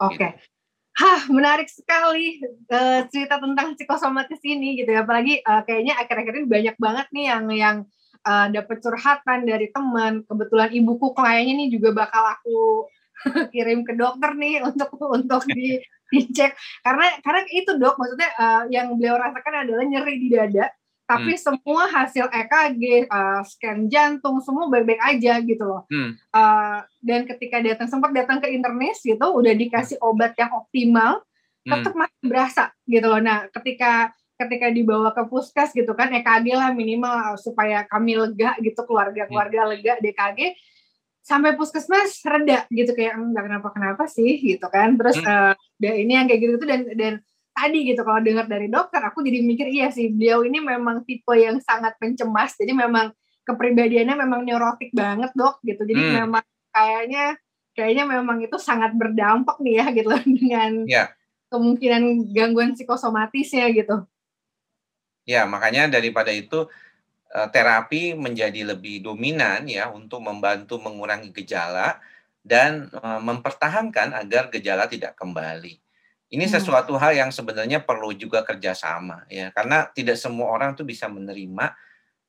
Oke. Okay. Gitu. Hah, menarik sekali uh, cerita tentang psikosomatis ini gitu ya. Apalagi uh, kayaknya akhir-akhir ini banyak banget nih yang yang uh, dapat curhatan dari teman. Kebetulan ibuku kliennya nih juga bakal aku kirim ke dokter nih untuk untuk di dicek karena karena itu dok maksudnya uh, yang beliau rasakan adalah nyeri di dada tapi hmm. semua hasil EKG, uh, scan jantung semua baik-baik aja gitu loh. Hmm. Uh, dan ketika datang sempat datang ke internis gitu, udah dikasih obat yang optimal, hmm. tetap masih berasa gitu loh. Nah, ketika ketika dibawa ke puskes gitu kan EKG lah minimal supaya kami lega gitu keluarga-keluarga hmm. lega DKG sampai puskesmas reda gitu kayak enggak kenapa kenapa sih gitu kan terus hmm. uh, ini yang kayak gitu, -gitu dan dan tadi gitu kalau dengar dari dokter aku jadi mikir iya sih beliau ini memang tipe yang sangat pencemas jadi memang kepribadiannya memang neurotik banget dok gitu jadi hmm. memang kayaknya kayaknya memang itu sangat berdampak nih ya gitu dengan ya. kemungkinan gangguan psikosomatisnya gitu ya makanya daripada itu terapi menjadi lebih dominan ya untuk membantu mengurangi gejala dan eh, mempertahankan agar gejala tidak kembali ini hmm. sesuatu hal yang sebenarnya perlu juga kerjasama ya, karena tidak semua orang tuh bisa menerima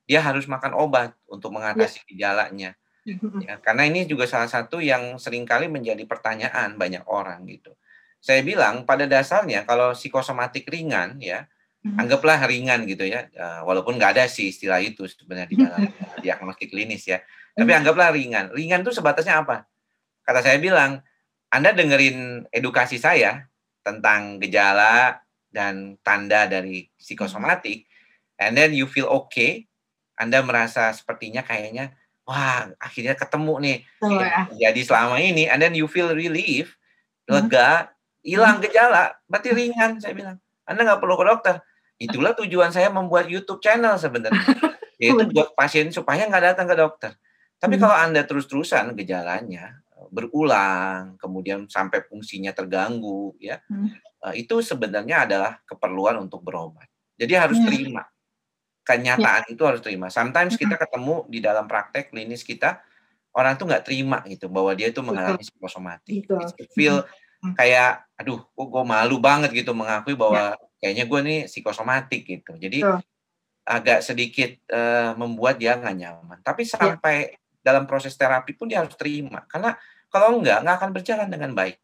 dia harus makan obat untuk ya. mengatasi gejalanya. Hmm. Ya, karena ini juga salah satu yang sering kali menjadi pertanyaan banyak orang gitu. Saya bilang pada dasarnya kalau psikosomatik ringan ya. Anggaplah ringan gitu ya, eh, walaupun nggak ada sih istilah itu sebenarnya di dalam diagnostik klinis ya. Tapi anggaplah ringan. Ringan itu sebatasnya apa? Kata saya bilang, Anda dengerin edukasi saya, tentang gejala dan tanda dari psikosomatik, and then you feel okay, Anda merasa sepertinya kayaknya, wah akhirnya ketemu nih, oh, ya. jadi selama ini, and then you feel relief, hmm. lega, hilang gejala, berarti ringan, saya bilang. Anda nggak perlu ke dokter. Itulah tujuan saya membuat YouTube channel sebenarnya, yaitu buat pasien supaya nggak datang ke dokter. Tapi hmm. kalau Anda terus-terusan gejalanya, berulang, kemudian sampai fungsinya terganggu, ya hmm. uh, itu sebenarnya adalah keperluan untuk berobat. Jadi harus hmm. terima kenyataan ya. itu harus terima. Sometimes hmm. kita ketemu di dalam praktek klinis kita orang tuh nggak terima gitu bahwa dia itu mengalami psikosomatik. Feel kayak, aduh, kok gue malu banget gitu mengakui bahwa ya. Kayaknya gue nih psikosomatik gitu. Jadi Betul. agak sedikit uh, membuat dia nggak nyaman. Tapi ya. sampai ya. dalam proses terapi pun dia harus terima karena kalau enggak, enggak akan berjalan dengan baik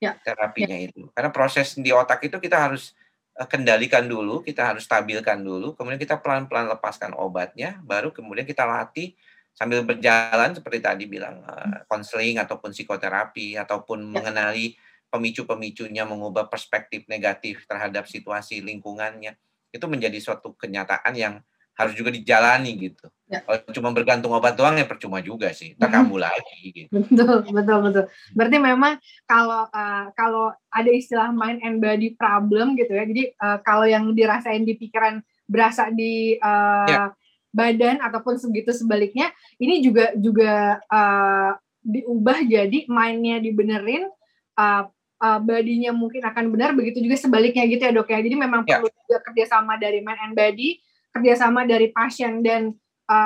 ya. terapinya ya. itu. Karena proses di otak itu kita harus eh, kendalikan dulu, kita harus stabilkan dulu, kemudian kita pelan-pelan lepaskan obatnya, baru kemudian kita latih sambil berjalan seperti tadi bilang eh, konseling uh, ataupun psikoterapi ataupun ya. mengenali pemicu-pemicunya, mengubah perspektif negatif terhadap situasi lingkungannya. Itu menjadi suatu kenyataan yang harus juga dijalani gitu. Ya. Kalau cuma bergantung obat doang ya percuma juga sih. Tak kamu lagi gitu. Betul, betul, betul. Berarti memang kalau uh, kalau ada istilah mind and body problem gitu ya. Jadi uh, kalau yang dirasain di pikiran berasa di uh, ya. badan ataupun segitu sebaliknya, ini juga juga uh, diubah jadi mindnya dibenerin uh, uh, badinya mungkin akan benar begitu juga sebaliknya gitu ya dok ya jadi memang ya. perlu juga kerjasama dari mind and body kerjasama dari pasien dan uh,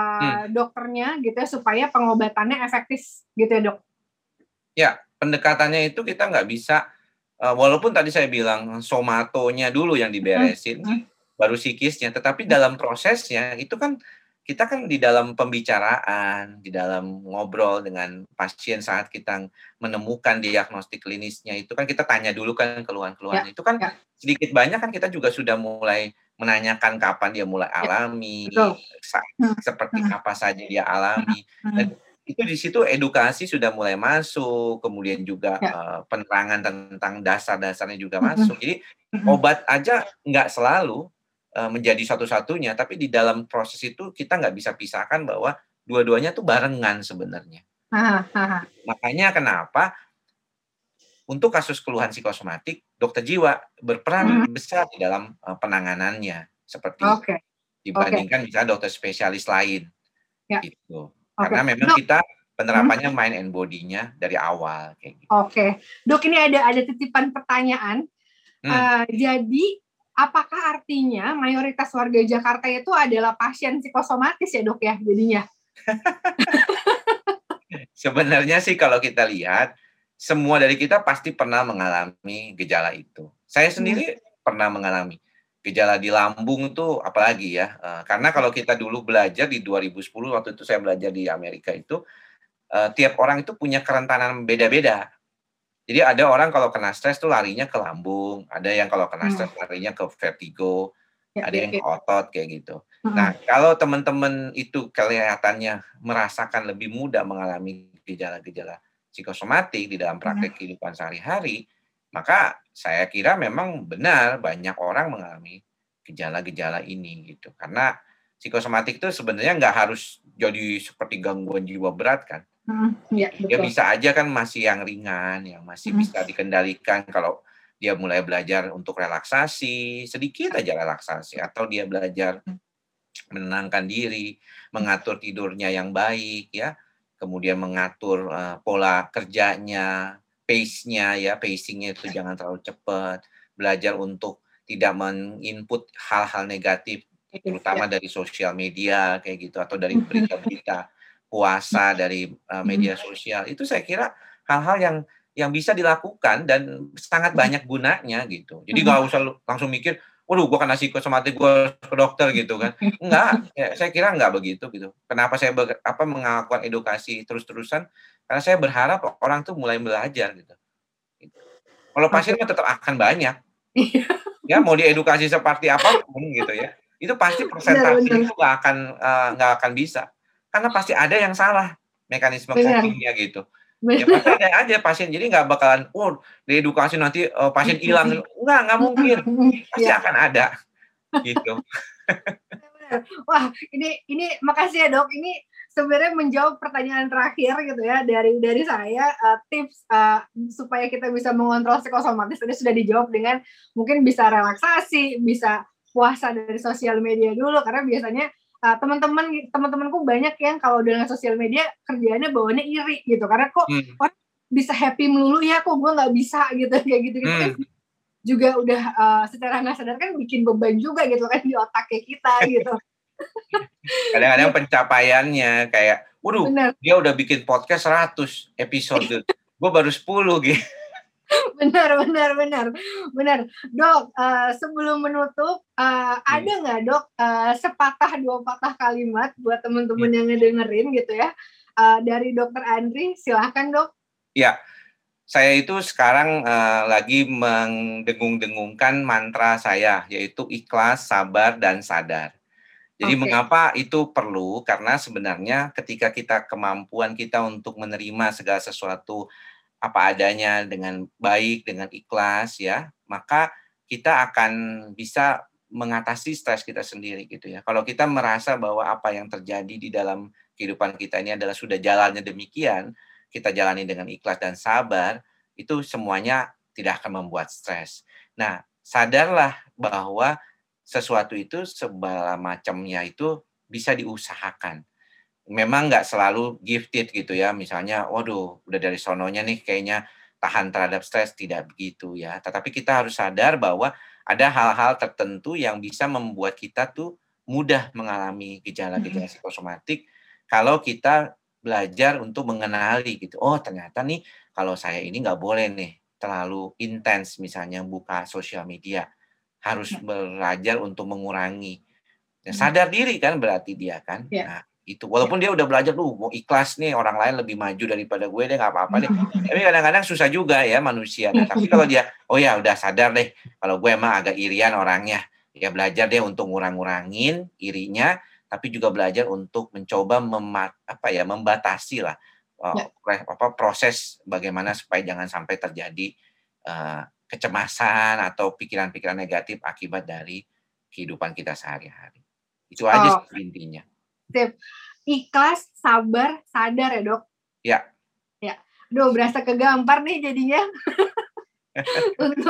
hmm. dokternya gitu ya supaya pengobatannya efektif gitu ya dok. Ya pendekatannya itu kita nggak bisa uh, walaupun tadi saya bilang somatonya dulu yang diberesin hmm. baru psikisnya, tetapi dalam prosesnya itu kan kita kan di dalam pembicaraan, di dalam ngobrol dengan pasien saat kita menemukan diagnostik klinisnya itu kan kita tanya dulu kan keluhan-keluhan ya, itu kan ya. sedikit banyak kan kita juga sudah mulai menanyakan kapan dia mulai ya, alami, ya, seperti hmm. apa saja dia alami. Hmm. Dan itu di situ edukasi sudah mulai masuk, kemudian juga ya. uh, penerangan tentang dasar-dasarnya juga masuk. Jadi obat aja nggak selalu menjadi satu-satunya, tapi di dalam proses itu kita nggak bisa pisahkan bahwa dua-duanya tuh barengan sebenarnya. Makanya kenapa untuk kasus keluhan psikosomatik, dokter jiwa berperan hmm. besar di dalam uh, penanganannya seperti okay. dibandingkan okay. misalnya dokter spesialis lain. Ya. Gitu. Okay. Karena memang Dok. kita penerapannya hmm. mind and body-nya dari awal kayak gitu. Oke. Okay. Dok ini ada ada titipan pertanyaan. Hmm. Uh, jadi apakah artinya mayoritas warga Jakarta itu adalah pasien psikosomatis ya, Dok ya jadinya? Sebenarnya sih kalau kita lihat, semua dari kita pasti pernah mengalami gejala itu. Saya sendiri hmm. pernah mengalami gejala di lambung itu apalagi ya. Uh, karena kalau kita dulu belajar di 2010 waktu itu saya belajar di Amerika itu uh, tiap orang itu punya kerentanan beda-beda. Jadi ada orang kalau kena stres tuh larinya ke lambung, ada yang kalau kena hmm. stres larinya ke vertigo, ya, ada ya, yang ya. ke otot kayak gitu. Hmm. Nah, kalau teman-teman itu kelihatannya merasakan lebih mudah mengalami gejala-gejala psikosomatik di dalam praktek hmm. kehidupan sehari-hari, maka saya kira memang benar banyak orang mengalami gejala-gejala ini gitu. Karena psikosomatik itu sebenarnya nggak harus jadi seperti gangguan jiwa berat kan. Hmm, ya, betul. Ya bisa aja kan masih yang ringan, yang masih hmm. bisa dikendalikan kalau dia mulai belajar untuk relaksasi, sedikit aja relaksasi atau dia belajar hmm. menenangkan diri, mengatur tidurnya yang baik ya, kemudian mengatur uh, pola kerjanya, pace-nya ya, pacing-nya itu jangan terlalu cepat, belajar untuk tidak menginput hal-hal negatif terutama ya. dari sosial media kayak gitu atau dari berita-berita puasa dari uh, media sosial itu saya kira hal-hal yang yang bisa dilakukan dan sangat banyak gunanya gitu. Jadi nggak usah langsung mikir, waduh, gue kena psikosomatik, gue ke dokter gitu kan. Enggak, ya, saya kira enggak begitu gitu. Kenapa saya ber, apa melakukan edukasi terus-terusan? Karena saya berharap orang tuh mulai belajar gitu. Kalau pasiennya tetap akan banyak. Iya. ya mau diedukasi seperti apa pun gitu ya. Itu pasti persentase itu nggak akan eh, nggak uh, akan bisa karena pasti ada yang salah mekanisme copingnya gitu. Ya pasti ada aja pasien, jadi nggak bakalan, oh diedukasi nanti uh, pasien hilang, nggak nggak mungkin, pasti ya. akan ada, gitu. Wah, ini ini makasih ya dok. Ini sebenarnya menjawab pertanyaan terakhir gitu ya dari dari saya uh, tips uh, supaya kita bisa mengontrol psikosomatis tadi sudah dijawab dengan mungkin bisa relaksasi, bisa puasa dari sosial media dulu karena biasanya uh, teman-teman teman-temanku banyak yang kalau dengan sosial media kerjanya bawaannya iri gitu karena kok hmm. orang bisa happy melulu ya kok gue nggak bisa gitu kayak gitu gitu hmm. juga udah uh, secara nggak sadar kan bikin beban juga gitu kan di otaknya kita gitu kadang-kadang pencapaiannya kayak waduh Bener. dia udah bikin podcast 100 episode gue baru 10 gitu benar benar benar benar dok uh, sebelum menutup uh, hmm. ada nggak dok uh, sepatah dua patah kalimat buat teman-teman hmm. yang ngedengerin gitu ya uh, dari dokter Andri silahkan dok ya saya itu sekarang uh, lagi mendengung-dengungkan mantra saya yaitu ikhlas sabar dan sadar jadi okay. mengapa itu perlu? Karena sebenarnya ketika kita kemampuan kita untuk menerima segala sesuatu apa adanya dengan baik, dengan ikhlas ya, maka kita akan bisa mengatasi stres kita sendiri gitu ya. Kalau kita merasa bahwa apa yang terjadi di dalam kehidupan kita ini adalah sudah jalannya demikian, kita jalani dengan ikhlas dan sabar, itu semuanya tidak akan membuat stres. Nah, sadarlah bahwa sesuatu itu segala macamnya itu bisa diusahakan memang nggak selalu gifted gitu ya. Misalnya, waduh, udah dari sononya nih kayaknya tahan terhadap stres tidak begitu ya. Tetapi kita harus sadar bahwa ada hal-hal tertentu yang bisa membuat kita tuh mudah mengalami gejala-gejala psikosomatik kalau kita belajar untuk mengenali gitu. Oh, ternyata nih kalau saya ini nggak boleh nih terlalu intens misalnya buka sosial media. Harus ya. belajar untuk mengurangi. Ya, sadar diri kan berarti dia kan. Ya. Nah, itu walaupun dia udah belajar tuh mau ikhlas nih orang lain lebih maju daripada gue deh nggak apa-apa deh. Tapi kadang-kadang susah juga ya manusia nah, tapi kalau dia oh ya udah sadar deh kalau gue emang agak irian orangnya. Ya belajar deh untuk ngurang-ngurangin irinya tapi juga belajar untuk mencoba memat, apa ya membatasi lah uh, ya. apa proses bagaimana supaya jangan sampai terjadi uh, kecemasan atau pikiran-pikiran negatif akibat dari kehidupan kita sehari-hari. Itu aja oh. intinya Sip. Ikhlas, sabar, sadar ya dok? Ya. Ya. Duh, berasa kegampar nih jadinya. untuk